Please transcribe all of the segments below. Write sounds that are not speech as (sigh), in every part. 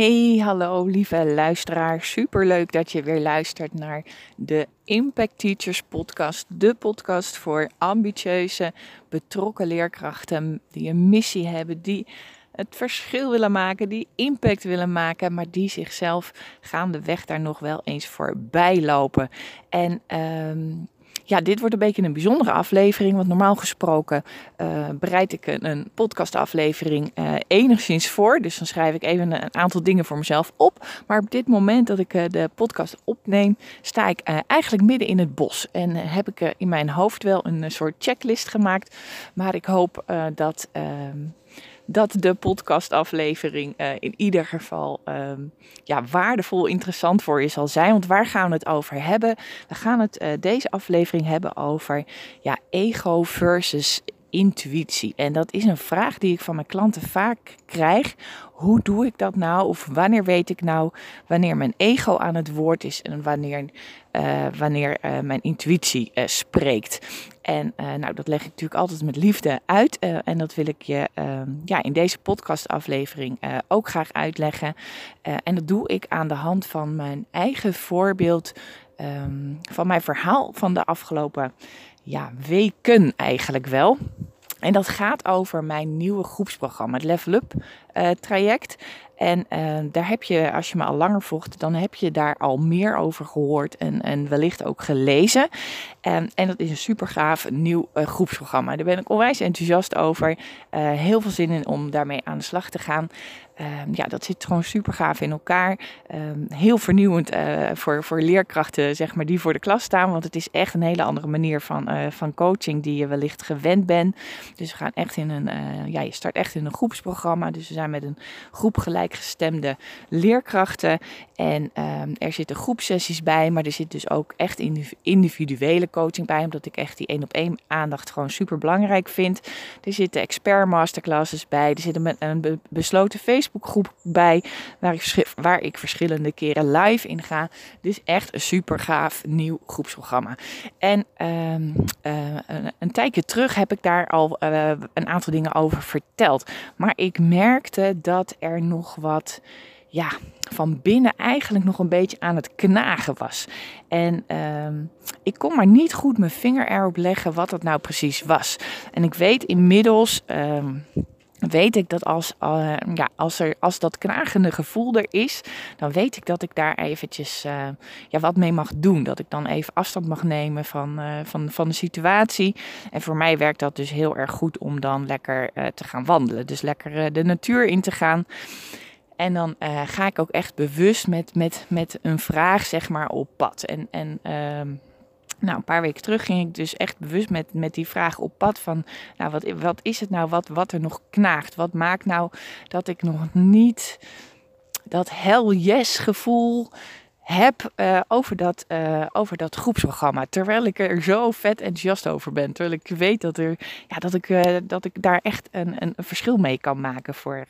Hey, hallo lieve luisteraar. Super leuk dat je weer luistert naar de Impact Teachers podcast. De podcast voor ambitieuze, betrokken leerkrachten die een missie hebben, die het verschil willen maken, die impact willen maken, maar die zichzelf gaandeweg daar nog wel eens voorbij lopen. En um, ja, dit wordt een beetje een bijzondere aflevering. Want normaal gesproken uh, bereid ik een, een podcastaflevering uh, enigszins voor. Dus dan schrijf ik even een, aantal dingen voor mezelf op. Maar op dit moment dat ik uh, de podcast opneem, sta ik eigenlijk midden in het bos. En heb ik in mijn hoofd wel een soort checklist gemaakt. Maar ik hoop dat ehm, dat de podcastaflevering uh, in ieder geval um, ja, waardevol, interessant voor je zal zijn. Want waar gaan we het over hebben? We gaan het uh, deze aflevering hebben over ja, ego versus intuïtie. En dat is een vraag die ik van mijn klanten vaak krijg. Hoe doe ik dat nou? Of wanneer weet ik nou wanneer mijn ego aan het woord is en wanneer, uh, wanneer uh, mijn intuïtie uh, spreekt? En nou, dat leg ik natuurlijk altijd met liefde uit. en dat wil ik je ehm, ja, in deze podcastaflevering ook graag uitleggen. en dat doe ik aan de hand van mijn eigen voorbeeld. Um, van mijn verhaal van de afgelopen ja, weken eigenlijk wel. En dat gaat over mijn nieuwe groepsprogramma, het Level Up uh, traject. En uh, daar heb je, als je me al langer volgt, dan heb je daar al meer over gehoord en, en wellicht ook gelezen. Um, en dat is een super gaaf nieuw uh, groepsprogramma. Daar ben ik onwijs enthousiast over. heel veel zin in om daarmee aan de slag te gaan. Um, ja, dat zit gewoon super gaaf in elkaar. Um, heel vernieuwend uh, voor, voor leerkrachten, zeg maar, die voor de klas staan. Want het is echt een hele andere manier van, uh, van coaching die je wellicht gewend bent. Dus we gaan echt in een, uh, ja, je start echt in een groepsprogramma. Dus we zijn met een groep gelijkgestemde leerkrachten. En um, er zitten groepsessies bij, maar er zit dus ook echt individuele coaching bij. Omdat ik echt die één op één aandacht gewoon super belangrijk vind. Er zitten expert masterclasses bij. Er zit een, een besloten Facebook Facebookgroep bij, waar ik, waar ik verschillende keren live in ga. Dus echt een super gaaf nieuw groepsprogramma. En um, uh, een, tijdje terug heb ik daar al uh, een aantal dingen over verteld. Maar ik merkte dat er nog wat ja, van binnen eigenlijk nog een beetje aan het knagen was. En um, ik kon maar niet goed mijn vinger erop leggen wat dat nou precies was. En ik weet inmiddels. Um, weet ik dat als, uh, ja, als, er, als dat knagende gevoel er is, dan weet ik dat ik daar eventjes uh, ja, wat mee mag doen. Dat ik dan even afstand mag nemen van, uh, van, van de situatie. En voor mij werkt dat dus heel erg goed om dan lekker te gaan wandelen. Dus lekker de natuur in te gaan. En dan ga ik ook echt bewust met, met, met een vraag zeg maar op pad. En, en ehm, nou, een paar weken terug ging ik dus echt bewust met, met die vraag op pad van, nou, wat, wat is het nou wat, wat er nog knaagt? Wat maakt nou dat ik nog niet dat hell yes gevoel heb uh, over, dat, uh, over dat groepsprogramma. Terwijl ik er zo vet enthousiast over ben. Terwijl ik weet dat, er, ja, dat, ik, uh, dat ik daar echt een, een, verschil mee kan maken voor,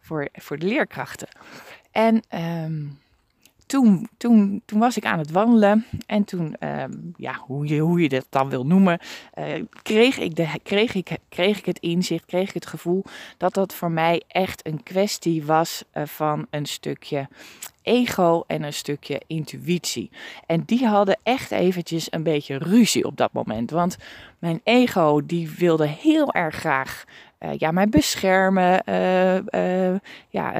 voor, voor de leerkrachten. En um, toen, toen, toen was ik aan het wandelen en toen, uh, ja, hoe je, hoe je dat dan wil noemen, uh, kreeg, ik de, kreeg, ik, kreeg ik het inzicht, kreeg ik het gevoel dat dat voor mij echt een kwestie was uh, van een stukje ego en een stukje intuïtie. En die hadden echt eventjes een beetje ruzie op dat moment. Want mijn ego die wilde heel erg graag uh, ja, mij beschermen. Uh, uh, ja,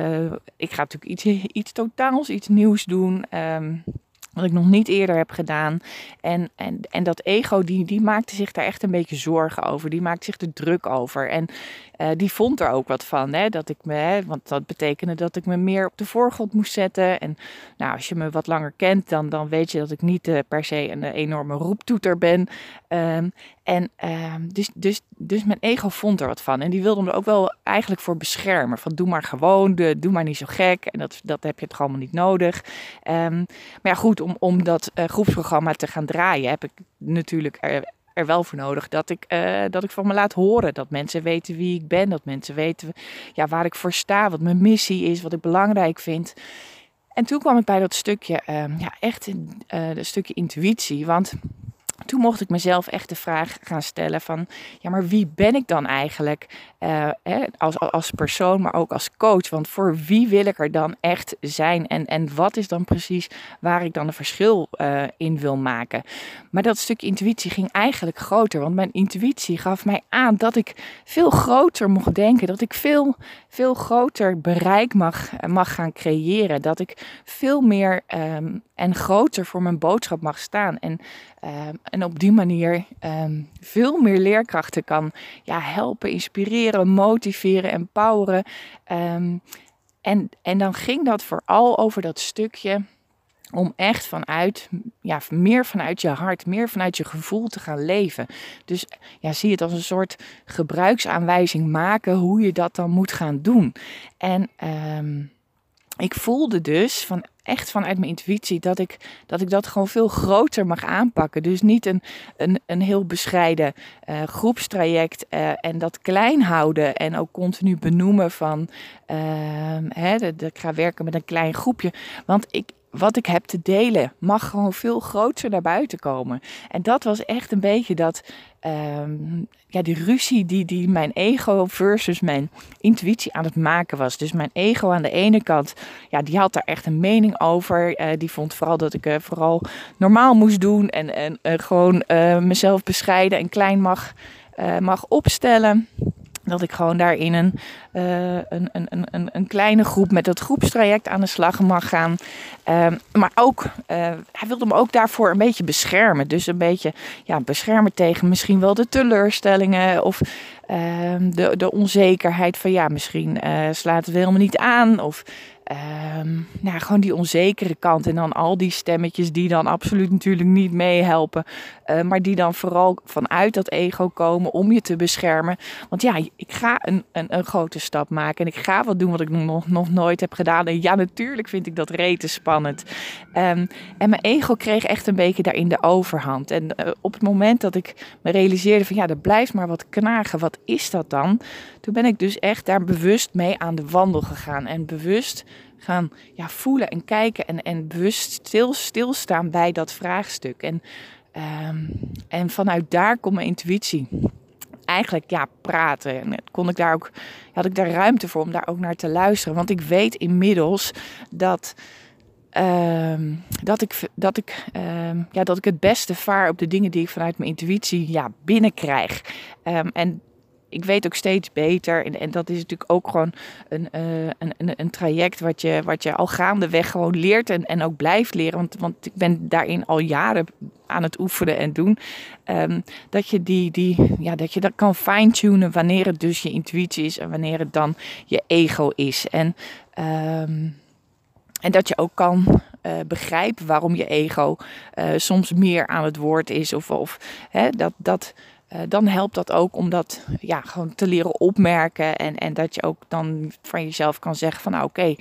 ik ga natuurlijk iets, (laughs) iets totaals, iets nieuws doen. Um, wat ik nog niet eerder heb gedaan. En, en, en dat ego, die, die maakte zich daar echt een beetje zorgen over. Die maakte zich er druk over. En uh, die vond er ook wat van. Hè? Dat ik me, hè, want dat betekende dat ik me meer op de voorgrond moest zetten. En nou, als je me wat langer kent, dan, dan weet je dat ik niet uh, per se een enorme roeptoeter ben. Um, en uh, dus, dus, dus mijn ego vond er wat van. En die wilde me ook wel eigenlijk voor beschermen. Van doe maar gewoon, doe maar niet zo gek. En dat, dat heb je toch allemaal niet nodig. Um, maar ja, goed, om, om dat uh, groepsprogramma te gaan draaien, heb ik natuurlijk er, wel voor nodig dat ik, uh, dat ik van me laat horen. Dat mensen weten wie ik ben. Dat mensen weten ja, waar ik voor sta. Wat mijn missie is. Wat ik belangrijk vind. En toen kwam ik bij dat stukje, uh, ja, echt een uh, stukje intuïtie. Want toen mocht ik mezelf echt de vraag gaan stellen van, ja, maar wie ben ik dan eigenlijk hè, als, als persoon, maar ook als coach? Want voor wie wil ik er dan echt zijn? En, en wat is dan precies waar ik dan een verschil uh, in wil maken? Maar dat stukje intuïtie ging eigenlijk groter, want mijn intuïtie gaf mij aan dat ik veel groter mocht denken, dat ik veel, veel groter bereik mag, mag gaan creëren, dat ik veel meer um, en groter voor mijn boodschap mag staan. En, um, en op die manier um, veel meer leerkrachten kan ja, helpen, inspireren, motiveren, empoweren. Um, en, en dan ging dat vooral over dat stukje om echt vanuit, ja, meer vanuit je hart, meer vanuit je gevoel te gaan leven. Dus ja, zie het als een soort gebruiksaanwijzing maken hoe je dat dan moet gaan doen. En um, ik voelde dus van echt vanuit mijn intuïtie dat ik, dat ik dat gewoon veel groter mag aanpakken. Dus niet een, een, een heel bescheiden uh, groepstraject uh, en dat klein houden en ook continu benoemen van uh, hè, ik ga werken met een klein groepje. Want ik, wat ik heb te delen mag gewoon veel groter naar buiten komen. En dat was echt een beetje dat, um, ja, die ruzie die, die mijn ego versus mijn intuïtie aan het maken was. Dus mijn ego aan de ene kant, ja, die had daar echt een mening over. Uh, die vond vooral dat ik uh, vooral normaal moest doen en, en gewoon mezelf bescheiden en klein mag, mag opstellen dat ik gewoon daar in een, uh, een, een, een, een kleine groep met dat groepstraject aan de slag mag gaan. Uh, maar ook, uh, hij wilde me ook daarvoor een beetje beschermen. Dus een beetje ja, beschermen tegen misschien wel de teleurstellingen of ehm, de, de onzekerheid van ja, misschien eh, slaat het helemaal niet aan. Of Um, nou, gewoon die onzekere kant. En dan al die stemmetjes die dan absoluut natuurlijk niet meehelpen. Uh, maar die dan vooral vanuit dat ego komen om je te beschermen. Want ja, ik ga een, een, een grote stap maken. En ik ga wat doen wat ik nog, nog nooit heb gedaan. En ja, natuurlijk vind ik dat rete spannend. Um, en mijn ego kreeg echt een beetje daarin de overhand. En uh, op het moment dat ik me realiseerde van ja, er blijft maar wat knagen. Wat is dat dan? Toen ben ik dus echt daar bewust mee aan de wandel gegaan. En bewust gaan ja, voelen en kijken en, en bewust stil, stilstaan bij dat vraagstuk. En, um, en vanuit daar komt mijn intuïtie. Eigenlijk ja, praten. En kon ik daar ook, had ik daar ruimte voor om daar ook naar te luisteren. Want ik weet inmiddels dat. Um, dat, ik, dat, ik, um, ja, dat ik het beste vaar op de dingen die ik vanuit mijn intuïtie ja, binnenkrijg. Um, en ik weet ook steeds beter. En, en dat is natuurlijk ook gewoon een, uh, een, een, een, traject wat je, wat je al gaandeweg gewoon leert en, en ook blijft leren. Want, want ik ben daarin al jaren aan het oefenen en doen. Um, dat, je die, die, ja, dat je dat kan fine-tunen wanneer het dus je intuïtie is en wanneer het dan je ego is. En, um, en dat je ook kan uh, begrijpen waarom je ego uh, soms meer aan het woord is. Of, of hè, dat. dat uh, dan helpt dat ook om dat ja, gewoon te leren opmerken. En, en dat je ook dan van jezelf kan zeggen van nou oké,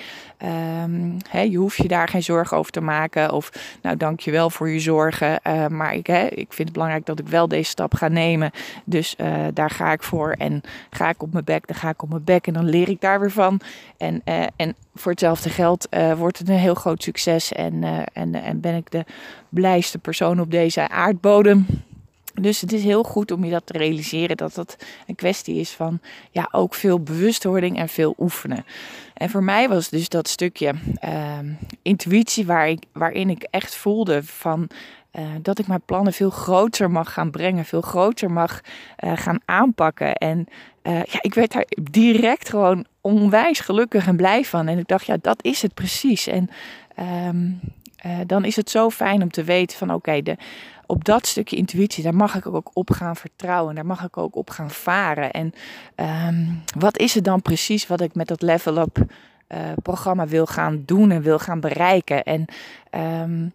um, je hoeft je daar geen zorgen over te maken. Of nou dank je wel voor je zorgen. Uh, maar ik, hè, ik vind het belangrijk dat ik wel deze stap ga nemen. Dus uh, daar ga ik voor. En ga ik op mijn bek, dan ga ik op mijn bek. En dan leer ik daar weer van. En, en voor hetzelfde geld wordt het een heel groot succes. En, en, en ben ik de blijste persoon op deze aardbodem. Dus het is heel goed om je dat te realiseren dat dat een kwestie is van ja, ook veel bewustwording en veel oefenen. En voor mij was dus dat stukje uh, intuïtie waar ik, waarin ik echt voelde van uh, dat ik mijn plannen veel groter mag gaan brengen, veel groter mag uh, gaan aanpakken. En uh, ja, ik werd daar direct gewoon onwijs gelukkig en blij van. En ik dacht, ja, dat is het precies. En um, dan is het zo fijn om te weten van oké, okay, op dat stukje intuïtie, daar mag ik ook op gaan vertrouwen. Daar mag ik ook op gaan varen. En um, wat is het dan precies wat ik met dat Level Up uh, programma wil gaan doen en wil gaan bereiken? En um,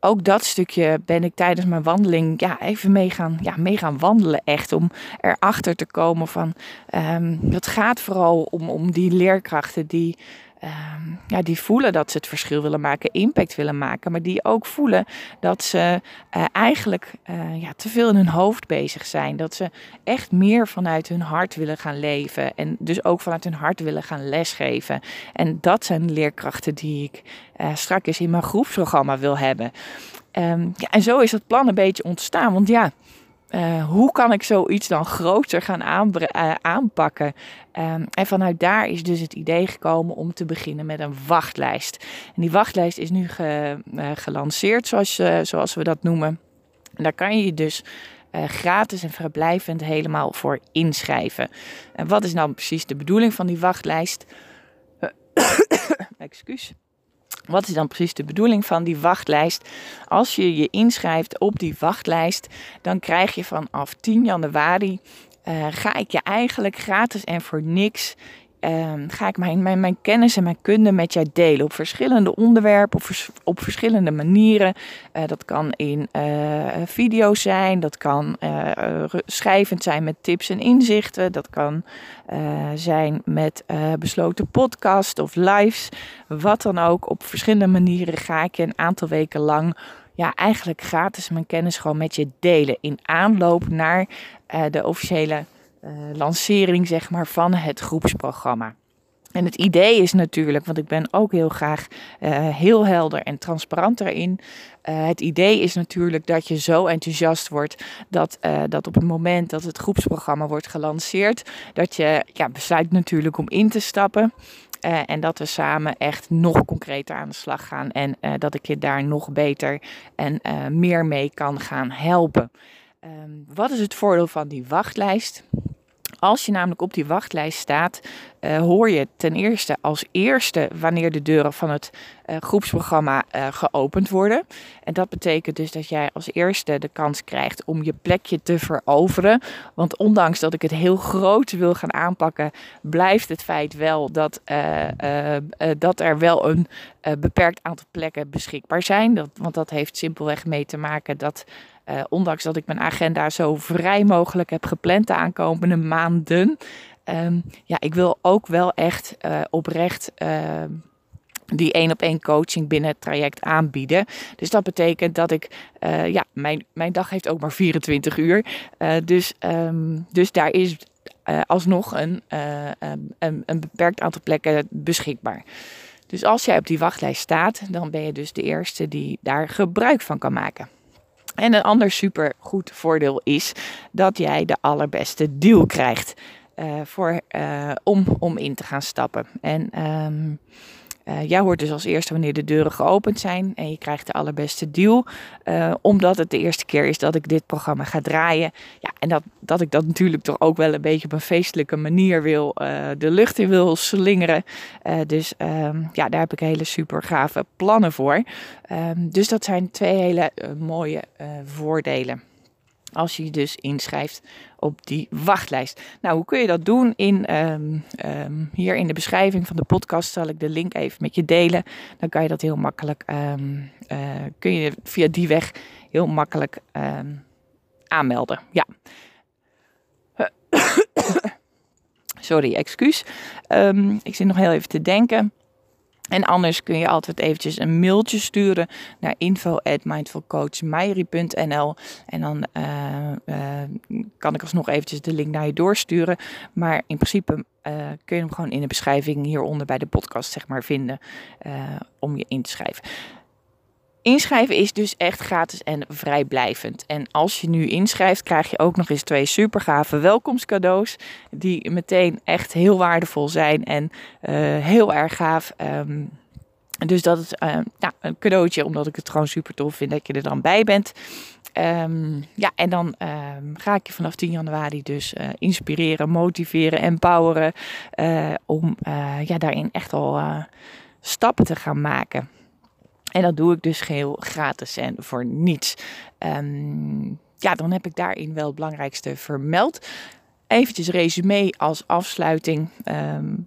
ook dat stukje ben ik tijdens mijn wandeling ja, even mee gaan, ja, mee gaan wandelen. Echt om erachter te komen van. Um, het gaat vooral om, om die leerkrachten die um, ja, die voelen dat ze het verschil willen maken, impact willen maken, maar die ook voelen dat ze uh, eigenlijk uh, ja, te veel in hun hoofd bezig zijn. Dat ze echt meer vanuit hun hart willen gaan leven en dus ook vanuit hun hart willen gaan lesgeven. En dat zijn leerkrachten die ik uh, straks in mijn groepsprogramma wil hebben. Ehm, ja, en zo is dat plan een beetje ontstaan. Want ja, uh, hoe kan ik zoiets dan groter gaan uh, aanpakken? Um, en vanuit daar is dus het idee gekomen om te beginnen met een wachtlijst. En die wachtlijst is nu ge, uh, gelanceerd, zoals, zoals we dat noemen. En daar kan je dus gratis en vrijblijvend helemaal voor inschrijven. En wat is nou precies de bedoeling van die wachtlijst? (coughs) Excuus. Wat is dan precies de bedoeling van die wachtlijst? Als je je inschrijft op die wachtlijst, dan krijg je vanaf 10 januari. Uh, ga ik je eigenlijk gratis en voor niks Ehm, ga ik mijn, mijn, mijn kennis en mijn kunde met jij delen op verschillende onderwerpen, op, op verschillende manieren. Uh, dat kan in uh, video's zijn, dat kan uh, schrijvend zijn met tips en inzichten, dat kan zijn met besloten podcast of lives. Wat dan ook, op verschillende manieren ga ik je een aantal weken lang ja, eigenlijk gratis mijn kennis gewoon met je delen in aanloop naar de officiële lancering zeg maar, van het groepsprogramma. En het idee is natuurlijk, want ik ben ook heel graag uh, heel helder en transparant daarin. Uh, het idee is natuurlijk dat je zo enthousiast wordt dat, dat op het moment dat het groepsprogramma wordt gelanceerd, dat je ja, besluit natuurlijk om in te stappen. en dat we samen echt nog concreter aan de slag gaan. En dat ik je daar nog beter en meer mee kan gaan helpen. Um, wat is het voordeel van die wachtlijst? Als je namelijk op die wachtlijst staat, uh, hoor je ten eerste als eerste wanneer de deuren van het uh, groepsprogramma uh, geopend worden. En dat betekent dus dat jij als eerste de kans krijgt om je plekje te veroveren. Want ondanks dat ik het heel groot wil gaan aanpakken, blijft het feit wel dat, dat er wel een beperkt aantal plekken beschikbaar zijn. Dat, want dat heeft simpelweg mee te maken dat. Uh, ondanks dat ik mijn agenda zo vrij mogelijk heb gepland de aankomende maanden. Um, ja, ik wil ook wel echt uh, oprecht uh, die één op één coaching binnen het traject aanbieden. Dus dat betekent dat ik, uh, ja, mijn, mijn dag heeft ook maar 24 uur. dus, um, dus daar is alsnog een, een, een beperkt aantal plekken beschikbaar. Dus als jij op die wachtlijst staat, dan ben je dus de eerste die daar gebruik van kan maken. En een ander super goed voordeel is dat jij de allerbeste deal krijgt uh, voor, uh, om, om in te gaan stappen. En um, uh, jij hoort dus als eerste wanneer de deuren geopend zijn en je krijgt de allerbeste deal. Uh, omdat het de eerste keer is dat ik dit programma ga draaien. Ja, en dat, dat ik dat natuurlijk toch ook wel een beetje op een feestelijke manier wil, uh, de lucht in wil slingeren. dus um, ja, daar heb ik hele super gave plannen voor. Um, dus dat zijn twee hele mooie voordelen als je dus inschrijft op die wachtlijst. Nou, hoe kun je dat doen? In, um, um, hier in de beschrijving van de podcast zal ik de link even met je delen. Dan kan je dat heel makkelijk, um, uh, kun je via die weg heel makkelijk aanmelden. Ja. (coughs) Sorry, excuus. ik zit nog heel even te denken. En anders kun je altijd eventjes een mailtje sturen naar info@mindfulcoachmeijerie.nl en dan uh, uh, kan ik alsnog eventjes de link naar je doorsturen. Maar in principe uh, kun je hem gewoon in de beschrijving hieronder bij de podcast zeg maar vinden om je in te schrijven. Inschrijven is dus echt gratis en vrijblijvend. En als je nu inschrijft, krijg je ook nog eens twee super gave welkomstcadeaus. Die meteen echt heel waardevol zijn en uh, heel erg gaaf. Um, dus dat is ja, een cadeautje, omdat ik het gewoon super tof vind dat je er dan bij bent. Um, ja, en dan um, ga ik je vanaf 10 januari dus uh, inspireren, motiveren, empoweren. Om ja, daarin echt al stappen te gaan maken. En dat doe ik dus geheel gratis en voor niets. Um, ja, dan heb ik daarin wel het belangrijkste vermeld. Eventjes resume als afsluiting. Um,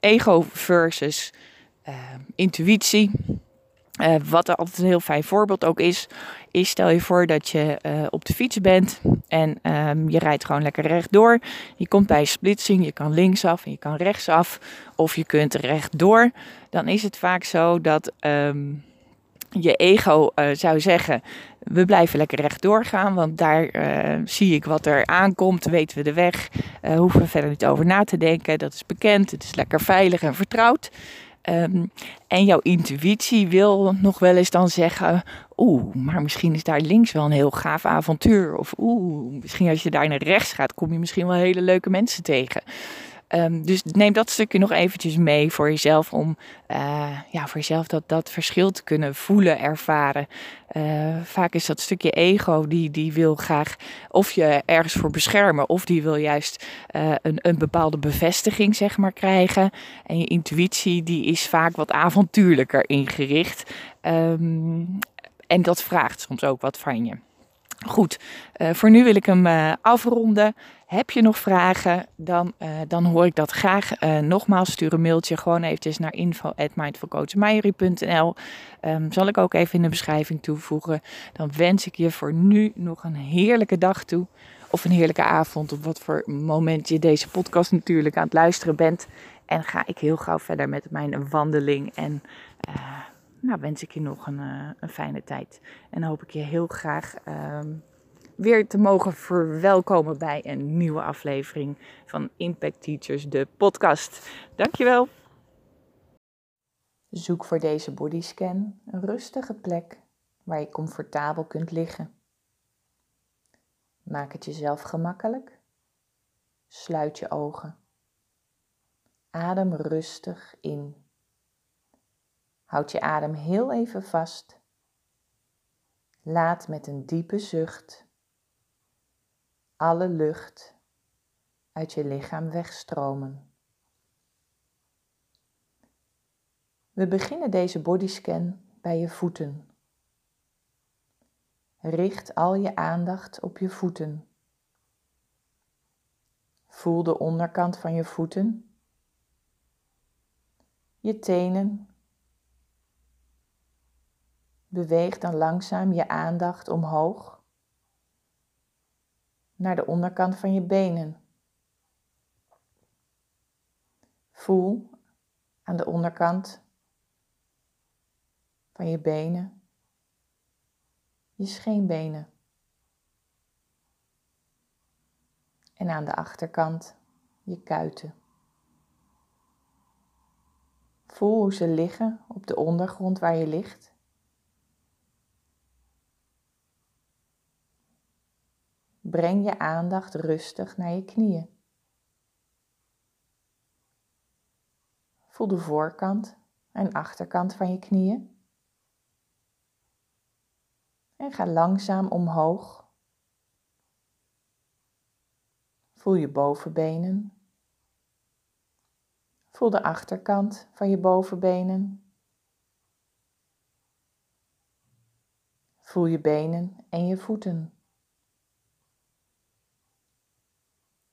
ego versus uh, intuïtie. Uh, wat er altijd een heel fijn voorbeeld ook is, is stel je voor dat je uh, op de fiets bent en je rijdt gewoon lekker rechtdoor. Je komt bij een splitsing, je kan linksaf en je kan rechtsaf of je kunt rechtdoor. Dan is het vaak zo dat je ego uh, zou zeggen: we blijven lekker rechtdoor gaan, want daar uh, zie ik wat er aankomt, weten we de weg, uh, hoeven we verder niet over na te denken. Dat is bekend, het is lekker veilig en vertrouwd. Ehm, en jouw intuïtie wil nog wel eens dan zeggen: Oeh, maar misschien is daar links wel een heel gaaf avontuur. Of oeh, misschien als je daar naar rechts gaat, kom je misschien wel hele leuke mensen tegen. Ehm, dus neem dat stukje nog eventjes mee voor jezelf om uh, ja, voor jezelf dat, dat verschil te kunnen voelen, ervaren. Uh, vaak is dat stukje ego die, die wil graag of je ergens voor beschermen of die wil juist uh, een, een bepaalde bevestiging zeg maar krijgen. En je intuïtie die is vaak wat avontuurlijker ingericht. Um, en dat vraagt soms ook wat van je. Goed, uh, voor nu wil ik hem uh, afronden. Heb je nog vragen, dan, uh, dan hoor ik dat graag. nogmaals, stuur een mailtje gewoon eventjes naar info.mindfulcoachmeijerie.nl um, Zal ik ook even in de beschrijving toevoegen. Dan wens ik je voor nu nog een heerlijke dag toe. Of een heerlijke avond, op wat voor moment je deze podcast natuurlijk aan het luisteren bent. En ga ik heel gauw verder met mijn wandeling en nou, wens ik je nog een, uh, een fijne tijd. En hoop ik je heel graag uh, weer te mogen verwelkomen bij een nieuwe aflevering van Impact Teachers, de podcast. Dankjewel. Zoek voor deze bodyscan een rustige plek waar je comfortabel kunt liggen. Maak het jezelf gemakkelijk. Sluit je ogen. Adem rustig in Houd je adem heel even vast. Laat met een diepe zucht alle lucht uit je lichaam wegstromen. We beginnen deze bodyscan bij je voeten. Richt al je aandacht op je voeten. Voel de onderkant van je voeten, je tenen Beweeg dan langzaam je aandacht omhoog naar de onderkant van je benen. Voel aan de onderkant van je benen je scheenbenen. En aan de achterkant je kuiten. Voel hoe ze liggen op de ondergrond waar je ligt. Breng je aandacht rustig naar je knieën. Voel de voorkant en achterkant van je knieën. En ga langzaam omhoog. Voel je bovenbenen. Voel de achterkant van je bovenbenen. Voel je benen en je voeten.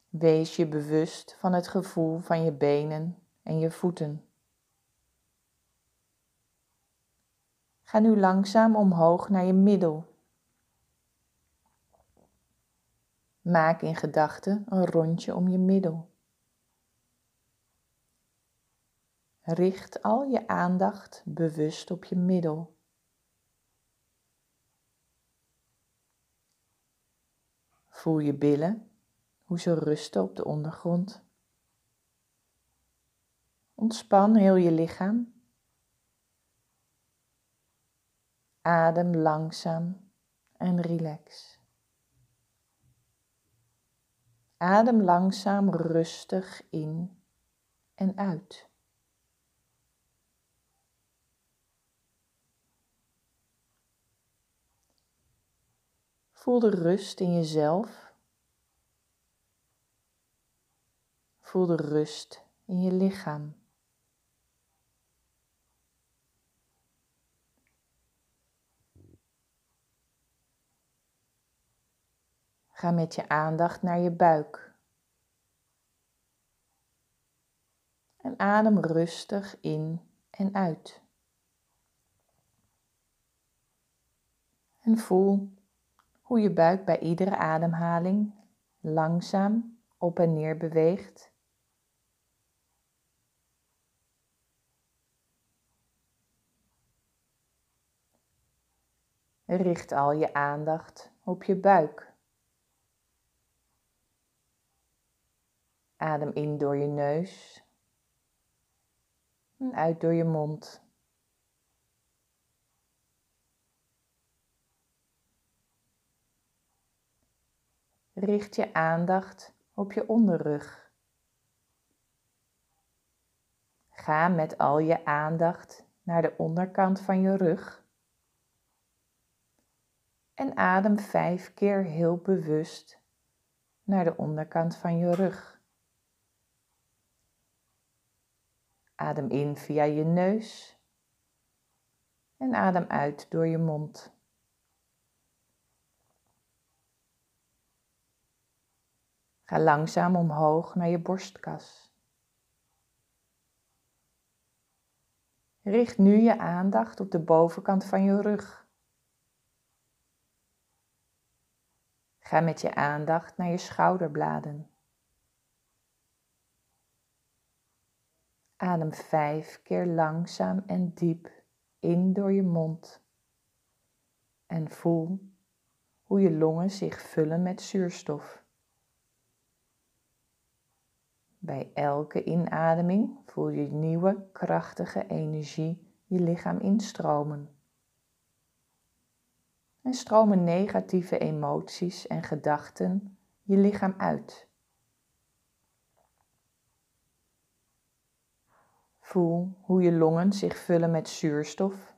Wees je bewust van het gevoel van je benen en je voeten. Ga nu langzaam omhoog naar je middel. Maak in gedachten een rondje om je middel. Richt al je aandacht bewust op je middel. Voel je billen hoe ze rusten op de ondergrond. Ontspan heel je lichaam. Adem langzaam en relax. Adem langzaam rustig in en uit. Voel de rust in jezelf Voel de rust in je lichaam. Ga met je aandacht naar je buik. En adem rustig in en uit. En voel hoe je buik bij iedere ademhaling langzaam op en neer beweegt. Richt al je aandacht op je buik. Adem in door je neus. En uit door je mond. Richt je aandacht op je onderrug. Ga met al je aandacht naar de onderkant van je rug. En adem vijf keer heel bewust naar de onderkant van je rug. Adem in via je neus en adem uit door je mond. Ga langzaam omhoog naar je borstkas. Richt nu je aandacht op de bovenkant van je rug. Ga met je aandacht naar je schouderbladen. Adem vijf keer langzaam en diep in door je mond en voel hoe je longen zich vullen met zuurstof. Bij elke inademing voel je nieuwe krachtige energie je lichaam instromen. En stromen negatieve emoties en gedachten je lichaam uit. Voel hoe je longen zich vullen met zuurstof.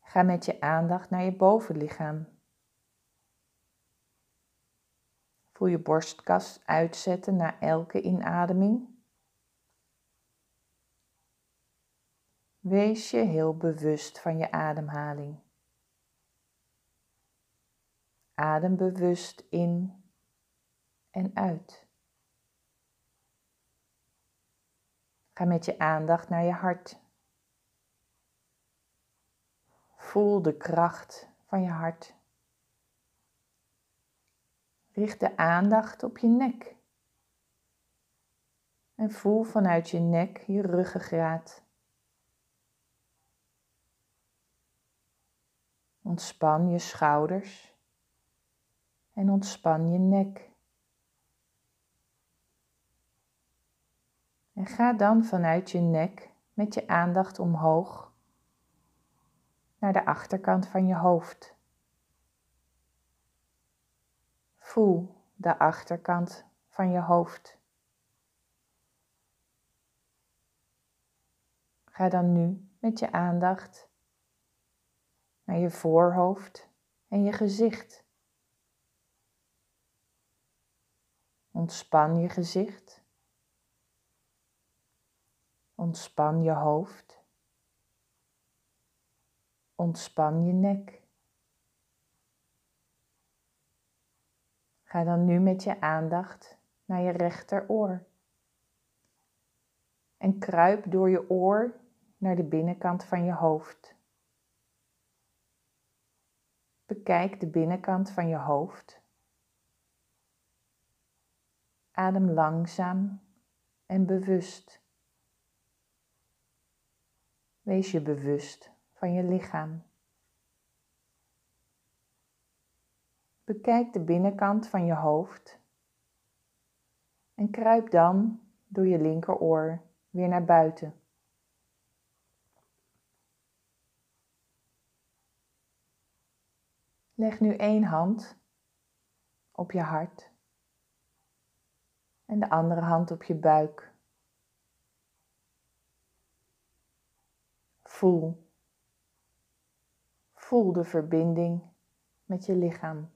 Ga met je aandacht naar je bovenlichaam. Voel je borstkas uitzetten na elke inademing. Wees je heel bewust van je ademhaling. Adem bewust in en uit. Ga met je aandacht naar je hart. Voel de kracht van je hart. Richt de aandacht op je nek. En voel vanuit je nek je ruggengraat. Ontspan je schouders en ontspan je nek. En ga dan vanuit je nek met je aandacht omhoog naar de achterkant van je hoofd. Voel de achterkant van je hoofd. Ga dan nu met je aandacht naar je voorhoofd en je gezicht. Ontspan je gezicht. Ontspan je hoofd. Ontspan je nek. Ga dan nu met je aandacht naar je rechteroor. En kruip door je oor naar de binnenkant van je hoofd. Bekijk de binnenkant van je hoofd. Adem langzaam en bewust. Wees je bewust van je lichaam. Bekijk de binnenkant van je hoofd en kruip dan door je linkeroor weer naar buiten. Leg nu één hand op je hart en de andere hand op je buik. Voel. Voel de verbinding met je lichaam.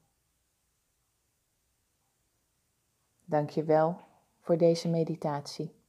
Dank je wel voor deze meditatie.